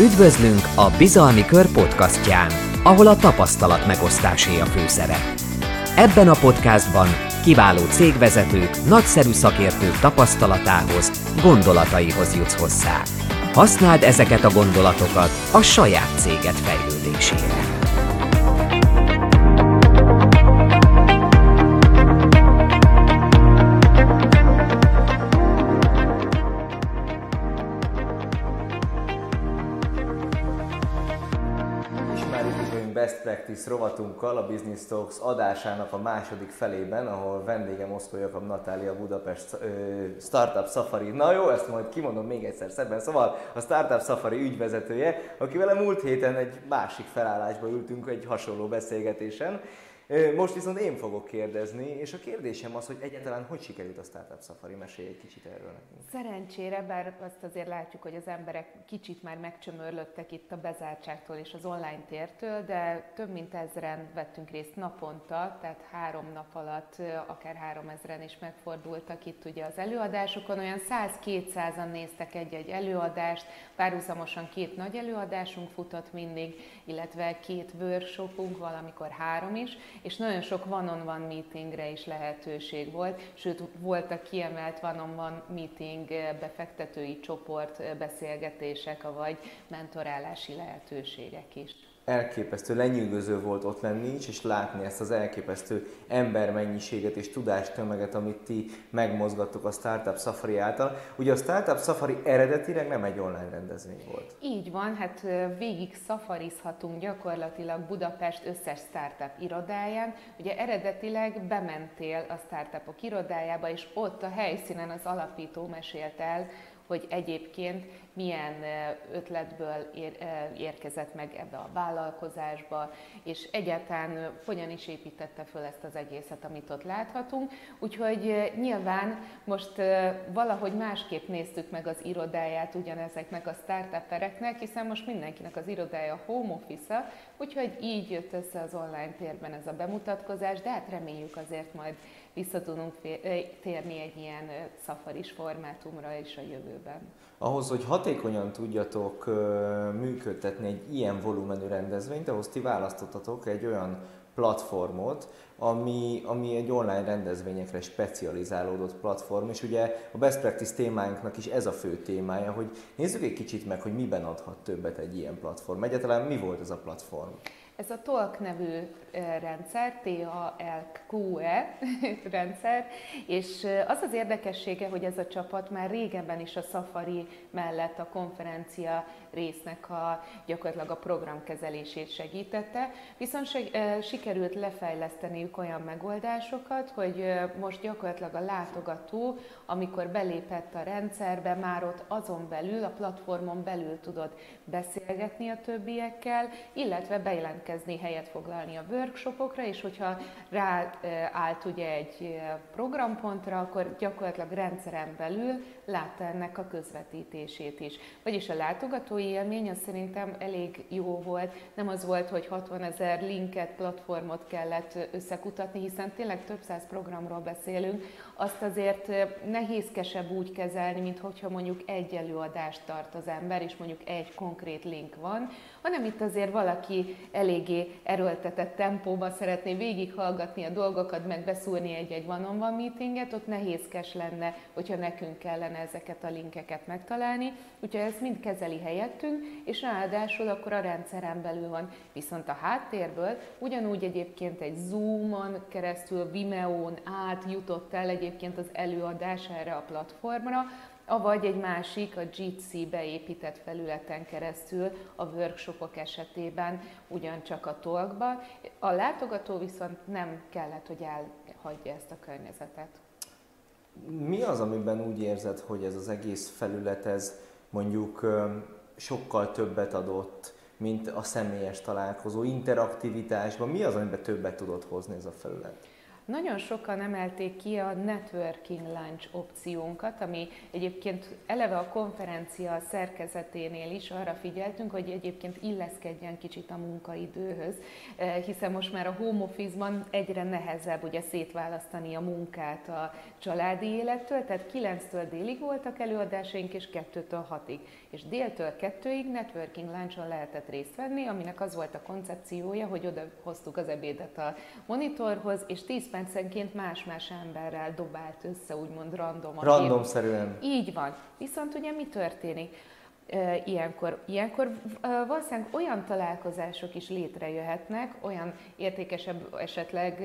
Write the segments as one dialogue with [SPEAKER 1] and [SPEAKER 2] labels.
[SPEAKER 1] Üdvözlünk a Bizalmi Kör podcastján, ahol a tapasztalat megosztásé a főszerep. Ebben a podcastban kiváló cégvezetők, nagyszerű szakértők tapasztalatához, gondolataihoz jutsz hozzá. Használd ezeket a gondolatokat a saját céged fejlődésére.
[SPEAKER 2] Practice rovatunkkal a Business Talks adásának a második felében, ahol vendégem Moszkó Jakab Natália Budapest Startup Safari. Na jó, ezt majd kimondom még egyszer szebben. Szóval a Startup Safari ügyvezetője, aki vele múlt héten egy másik felállásba ültünk egy hasonló beszélgetésen, most viszont én fogok kérdezni, és a kérdésem az, hogy egyáltalán hogy sikerült a Startup Safari? Mesélj egy kicsit erről nekünk.
[SPEAKER 3] Szerencsére, bár azt azért látjuk, hogy az emberek kicsit már megcsömörlöttek itt a bezártságtól és az online tértől, de több mint ezren vettünk részt naponta, tehát három nap alatt akár három ezren is megfordultak itt ugye az előadásokon, olyan 100-200-an néztek egy-egy előadást, párhuzamosan két nagy előadásunk futott mindig, illetve két workshopunk, valamikor három is, és nagyon sok one-on-one meetingre is lehetőség volt, sőt voltak kiemelt one-on-one meeting befektetői csoport beszélgetések, vagy mentorálási lehetőségek is
[SPEAKER 2] elképesztő, lenyűgöző volt ott lenni is, és látni ezt az elképesztő embermennyiséget és tudástömeget, amit ti megmozgattok a Startup Safari által. Ugye a Startup Safari eredetileg nem egy online rendezvény volt.
[SPEAKER 3] Így van, hát végig szafarizhatunk gyakorlatilag Budapest összes startup irodáján. Ugye eredetileg bementél a startupok irodájába, és ott a helyszínen az alapító mesélt el, hogy egyébként milyen ötletből ér, érkezett meg ebbe a vállalkozásba, és egyáltalán hogyan is építette föl ezt az egészet, amit ott láthatunk. Úgyhogy nyilván most valahogy másképp néztük meg az irodáját ugyanezeknek a startupereknek, hiszen most mindenkinek az irodája home office úgyhogy így jött össze az online térben ez a bemutatkozás, de hát reméljük azért majd vissza tudunk térni egy ilyen szafaris formátumra is a jövőben.
[SPEAKER 2] Ahhoz, hogy hatékonyan tudjatok működtetni egy ilyen volumenű rendezvényt, ahhoz ti választottatok egy olyan platformot, ami, ami egy online rendezvényekre specializálódott platform, és ugye a best practice témánknak is ez a fő témája, hogy nézzük egy kicsit meg, hogy miben adhat többet egy ilyen platform. Egyáltalán mi volt ez a platform?
[SPEAKER 3] Ez a TOLK nevű rendszer, T-A-L-Q-E rendszer, és az az érdekessége, hogy ez a csapat már régebben is a Safari mellett a konferencia résznek a gyakorlatilag a programkezelését segítette, viszont sikerült lefejleszteniük olyan megoldásokat, hogy most gyakorlatilag a látogató, amikor belépett a rendszerbe, már ott azon belül, a platformon belül tudott beszélgetni a többiekkel, illetve bejelentkezni, helyet foglalni a workshopokra, és hogyha ráállt ugye egy programpontra, akkor gyakorlatilag rendszeren belül látta ennek a közvetítését is. Vagyis a látogatói élmény az szerintem elég jó volt, nem az volt, hogy 60 ezer linket, platformot kellett összekutatni, hiszen tényleg több száz programról beszélünk, azt azért nehézkesebb úgy kezelni, mint hogyha mondjuk egy előadást tart az ember, és mondjuk egy konkrét link van, hanem itt azért valaki eléggé erőltetett tempóban szeretné végighallgatni a dolgokat, meg beszúrni egy-egy one-on-one meetinget, ott nehézkes lenne, hogyha nekünk kellene ezeket a linkeket megtalálni, úgyhogy ezt mind kezeli helyettünk, és ráadásul akkor a rendszeren belül van. Viszont a háttérből ugyanúgy egyébként egy Zoom-on keresztül, Vimeo-n át jutott el egyébként az előadás erre a platformra, avagy egy másik, a Jitsi beépített felületen keresztül a workshopok esetében ugyancsak a tolkba. A látogató viszont nem kellett, hogy elhagyja ezt a környezetet.
[SPEAKER 2] Mi az, amiben úgy érzed, hogy ez az egész felület, ez mondjuk sokkal többet adott, mint a személyes találkozó, interaktivitásban? Mi az, amiben többet tudott hozni ez a felület?
[SPEAKER 3] Nagyon sokan emelték ki a networking lunch opciónkat, ami egyébként eleve a konferencia szerkezeténél is arra figyeltünk, hogy egyébként illeszkedjen kicsit a munkaidőhöz, hiszen most már a home office-ban egyre nehezebb ugye szétválasztani a munkát a családi élettől, tehát 9-től délig voltak előadásaink, és 2-től 6-ig. És déltől 2-ig networking lunchon lehetett részt venni, aminek az volt a koncepciója, hogy oda hoztuk az ebédet a monitorhoz, és 10 percenként más-más emberrel dobált össze, úgymond random.
[SPEAKER 2] Randomszerűen.
[SPEAKER 3] Így van. Viszont ugye mi történik? ilyenkor. Ilyenkor valószínűleg olyan találkozások is létrejöhetnek, olyan értékesebb esetleg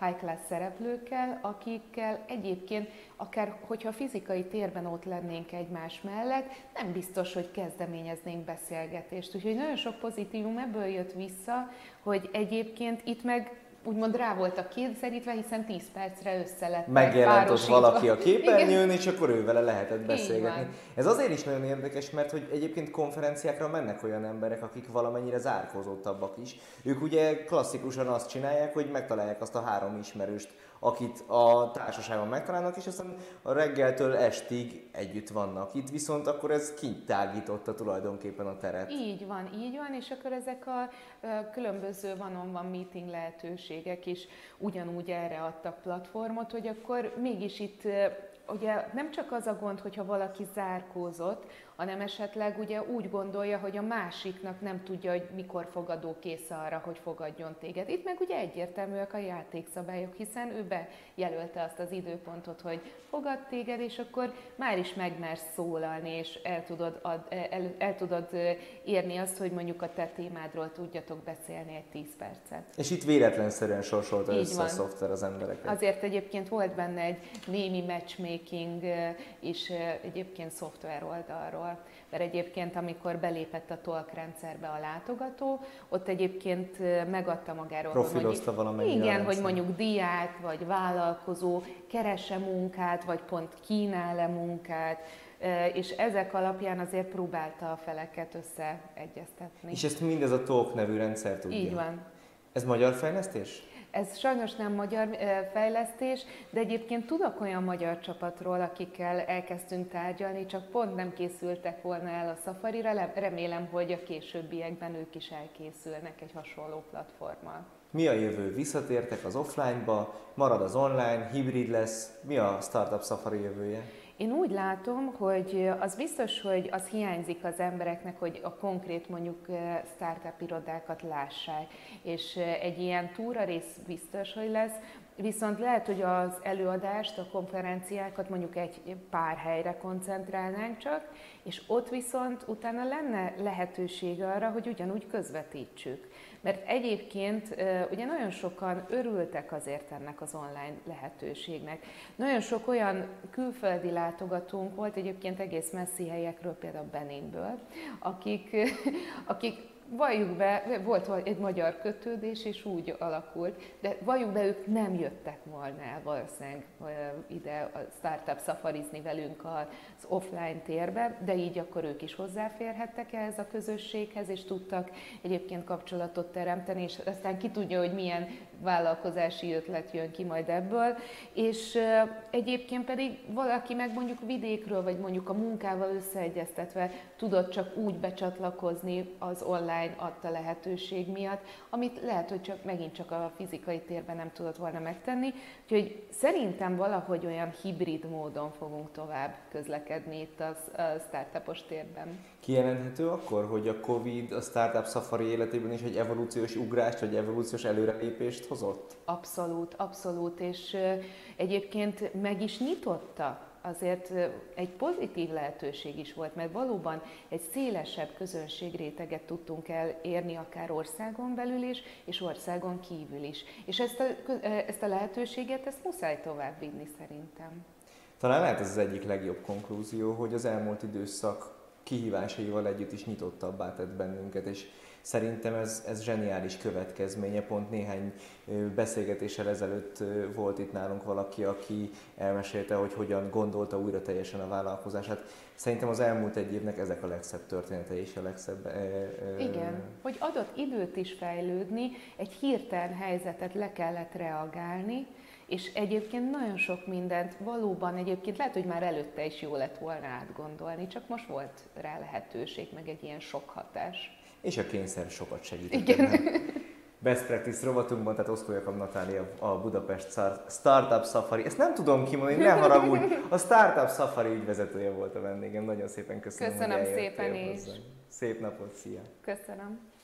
[SPEAKER 3] high class szereplőkkel, akikkel egyébként akár hogyha fizikai térben ott lennénk egymás mellett, nem biztos, hogy kezdeményeznénk beszélgetést. Úgyhogy nagyon sok pozitívum ebből jött vissza, hogy egyébként itt meg úgymond rá voltak kényszerítve, hiszen 10 percre össze lett
[SPEAKER 2] Megjelent valaki a képernyőn, és akkor ő vele lehetett beszélgetni. Ez azért is nagyon érdekes, mert hogy egyébként konferenciákra mennek olyan emberek, akik valamennyire zárkózottabbak is. Ők ugye klasszikusan azt csinálják, hogy megtalálják azt a három ismerőst, akit a társaságban megtalálnak, és aztán a reggeltől estig együtt vannak. Itt viszont akkor ez kitágította tulajdonképpen a teret.
[SPEAKER 3] Így van, így van, és akkor ezek a különböző van-on-van meeting lehetőségek is ugyanúgy erre adtak platformot, hogy akkor mégis itt ugye nem csak az a gond, hogyha valaki zárkózott, hanem esetleg ugye úgy gondolja, hogy a másiknak nem tudja, hogy mikor fogadó kész arra, hogy fogadjon téged. Itt meg ugye egyértelműek a játékszabályok, hiszen ő bejelölte azt az időpontot, hogy fogad téged, és akkor már is megmersz szólalni, és el tudod, ad, el, el tudod érni azt, hogy mondjuk a te témádról tudjatok beszélni egy 10 percet.
[SPEAKER 2] És itt véletlenszerűen sorsolta Így össze van. a szoftver az embereket.
[SPEAKER 3] Azért egyébként volt benne egy némi matchmaking is egyébként szoftver oldalról. Mert egyébként, amikor belépett a TOLK rendszerbe a látogató, ott egyébként megadta magáról,
[SPEAKER 2] Profilozta
[SPEAKER 3] hogy mondjuk, igen, hogy mondjuk diák, vagy vállalkozó keresse munkát, vagy pont kínál-e munkát, és ezek alapján azért próbálta a feleket összeegyeztetni.
[SPEAKER 2] És ezt mindez a TOLK nevű rendszer tudja?
[SPEAKER 3] Így van.
[SPEAKER 2] Ez magyar fejlesztés?
[SPEAKER 3] Ez sajnos nem magyar fejlesztés, de egyébként tudok olyan magyar csapatról, akikkel elkezdtünk tárgyalni, csak pont nem készültek volna el a Safari-ra. Remélem, hogy a későbbiekben ők is elkészülnek egy hasonló platformmal.
[SPEAKER 2] Mi a jövő? Visszatértek az offline-ba, marad az online, hibrid lesz? Mi a Startup Safari jövője?
[SPEAKER 3] Én úgy látom, hogy az biztos, hogy az hiányzik az embereknek, hogy a konkrét mondjuk startup irodákat lássák, és egy ilyen túra rész biztos, hogy lesz, Viszont lehet, hogy az előadást, a konferenciákat mondjuk egy pár helyre koncentrálnánk csak, és ott viszont utána lenne lehetőség arra, hogy ugyanúgy közvetítsük. Mert egyébként ugye nagyon sokan örültek azért ennek az online lehetőségnek. Nagyon sok olyan külföldi látogatónk volt egyébként egész messzi helyekről, például Beninből, akik, akik valljuk be, volt egy magyar kötődés, és úgy alakult, de valljuk be, ők nem jöttek volna el valószínűleg ide a startup szafarizni velünk az offline térbe, de így akkor ők is hozzáférhettek ehhez a közösséghez, és tudtak egyébként kapcsolatot teremteni, és aztán ki tudja, hogy milyen vállalkozási ötlet jön ki majd ebből, és egyébként pedig valaki meg mondjuk vidékről, vagy mondjuk a munkával összeegyeztetve tudott csak úgy becsatlakozni az online adta lehetőség miatt, amit lehet, hogy csak megint csak a fizikai térben nem tudott volna megtenni. Úgyhogy szerintem valahogy olyan hibrid módon fogunk tovább közlekedni itt a startupos térben.
[SPEAKER 2] Kijelenthető akkor, hogy a Covid a startup safari életében is egy evolúciós ugrást, vagy evolúciós előrelépést hozott?
[SPEAKER 3] Abszolút, abszolút, és egyébként meg is nyitotta azért egy pozitív lehetőség is volt, mert valóban egy szélesebb közönségréteget tudtunk elérni akár országon belül is, és országon kívül is. És ezt a, ezt a lehetőséget, ezt muszáj tovább vinni szerintem.
[SPEAKER 2] Talán lehet ez az egyik legjobb konklúzió, hogy az elmúlt időszak kihívásaival együtt is nyitottabbá tett bennünket, és Szerintem ez, ez zseniális következménye. Pont néhány beszélgetéssel ezelőtt volt itt nálunk valaki, aki elmesélte, hogy hogyan gondolta újra teljesen a vállalkozását. Szerintem az elmúlt egy évnek ezek a legszebb történetei és a legszebb...
[SPEAKER 3] Igen, hogy adott időt is fejlődni, egy hirtelen helyzetet le kellett reagálni, és egyébként nagyon sok mindent valóban egyébként lehet, hogy már előtte is jó lett volna átgondolni, csak most volt rá lehetőség, meg egy ilyen sok hatás.
[SPEAKER 2] És a kényszer sokat segített. Igen. Best Practice rovatunkban, tehát Oszkó Jakab Natália a Budapest Startup Safari. Ezt nem tudom kimondani, ne haragudj. A Startup Safari ügyvezetője volt a vendégem. Nagyon szépen köszönöm,
[SPEAKER 3] Köszönöm hogy szépen is.
[SPEAKER 2] Szép napot, szia!
[SPEAKER 3] Köszönöm.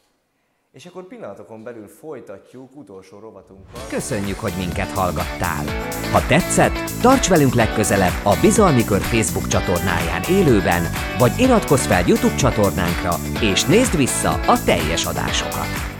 [SPEAKER 2] És akkor pillanatokon belül folytatjuk utolsó rovatunkkal.
[SPEAKER 1] Köszönjük, hogy minket hallgattál! Ha tetszett, tarts velünk legközelebb a Bizalmi Kör Facebook csatornáján élőben, vagy iratkozz fel YouTube csatornánkra, és nézd vissza a teljes adásokat!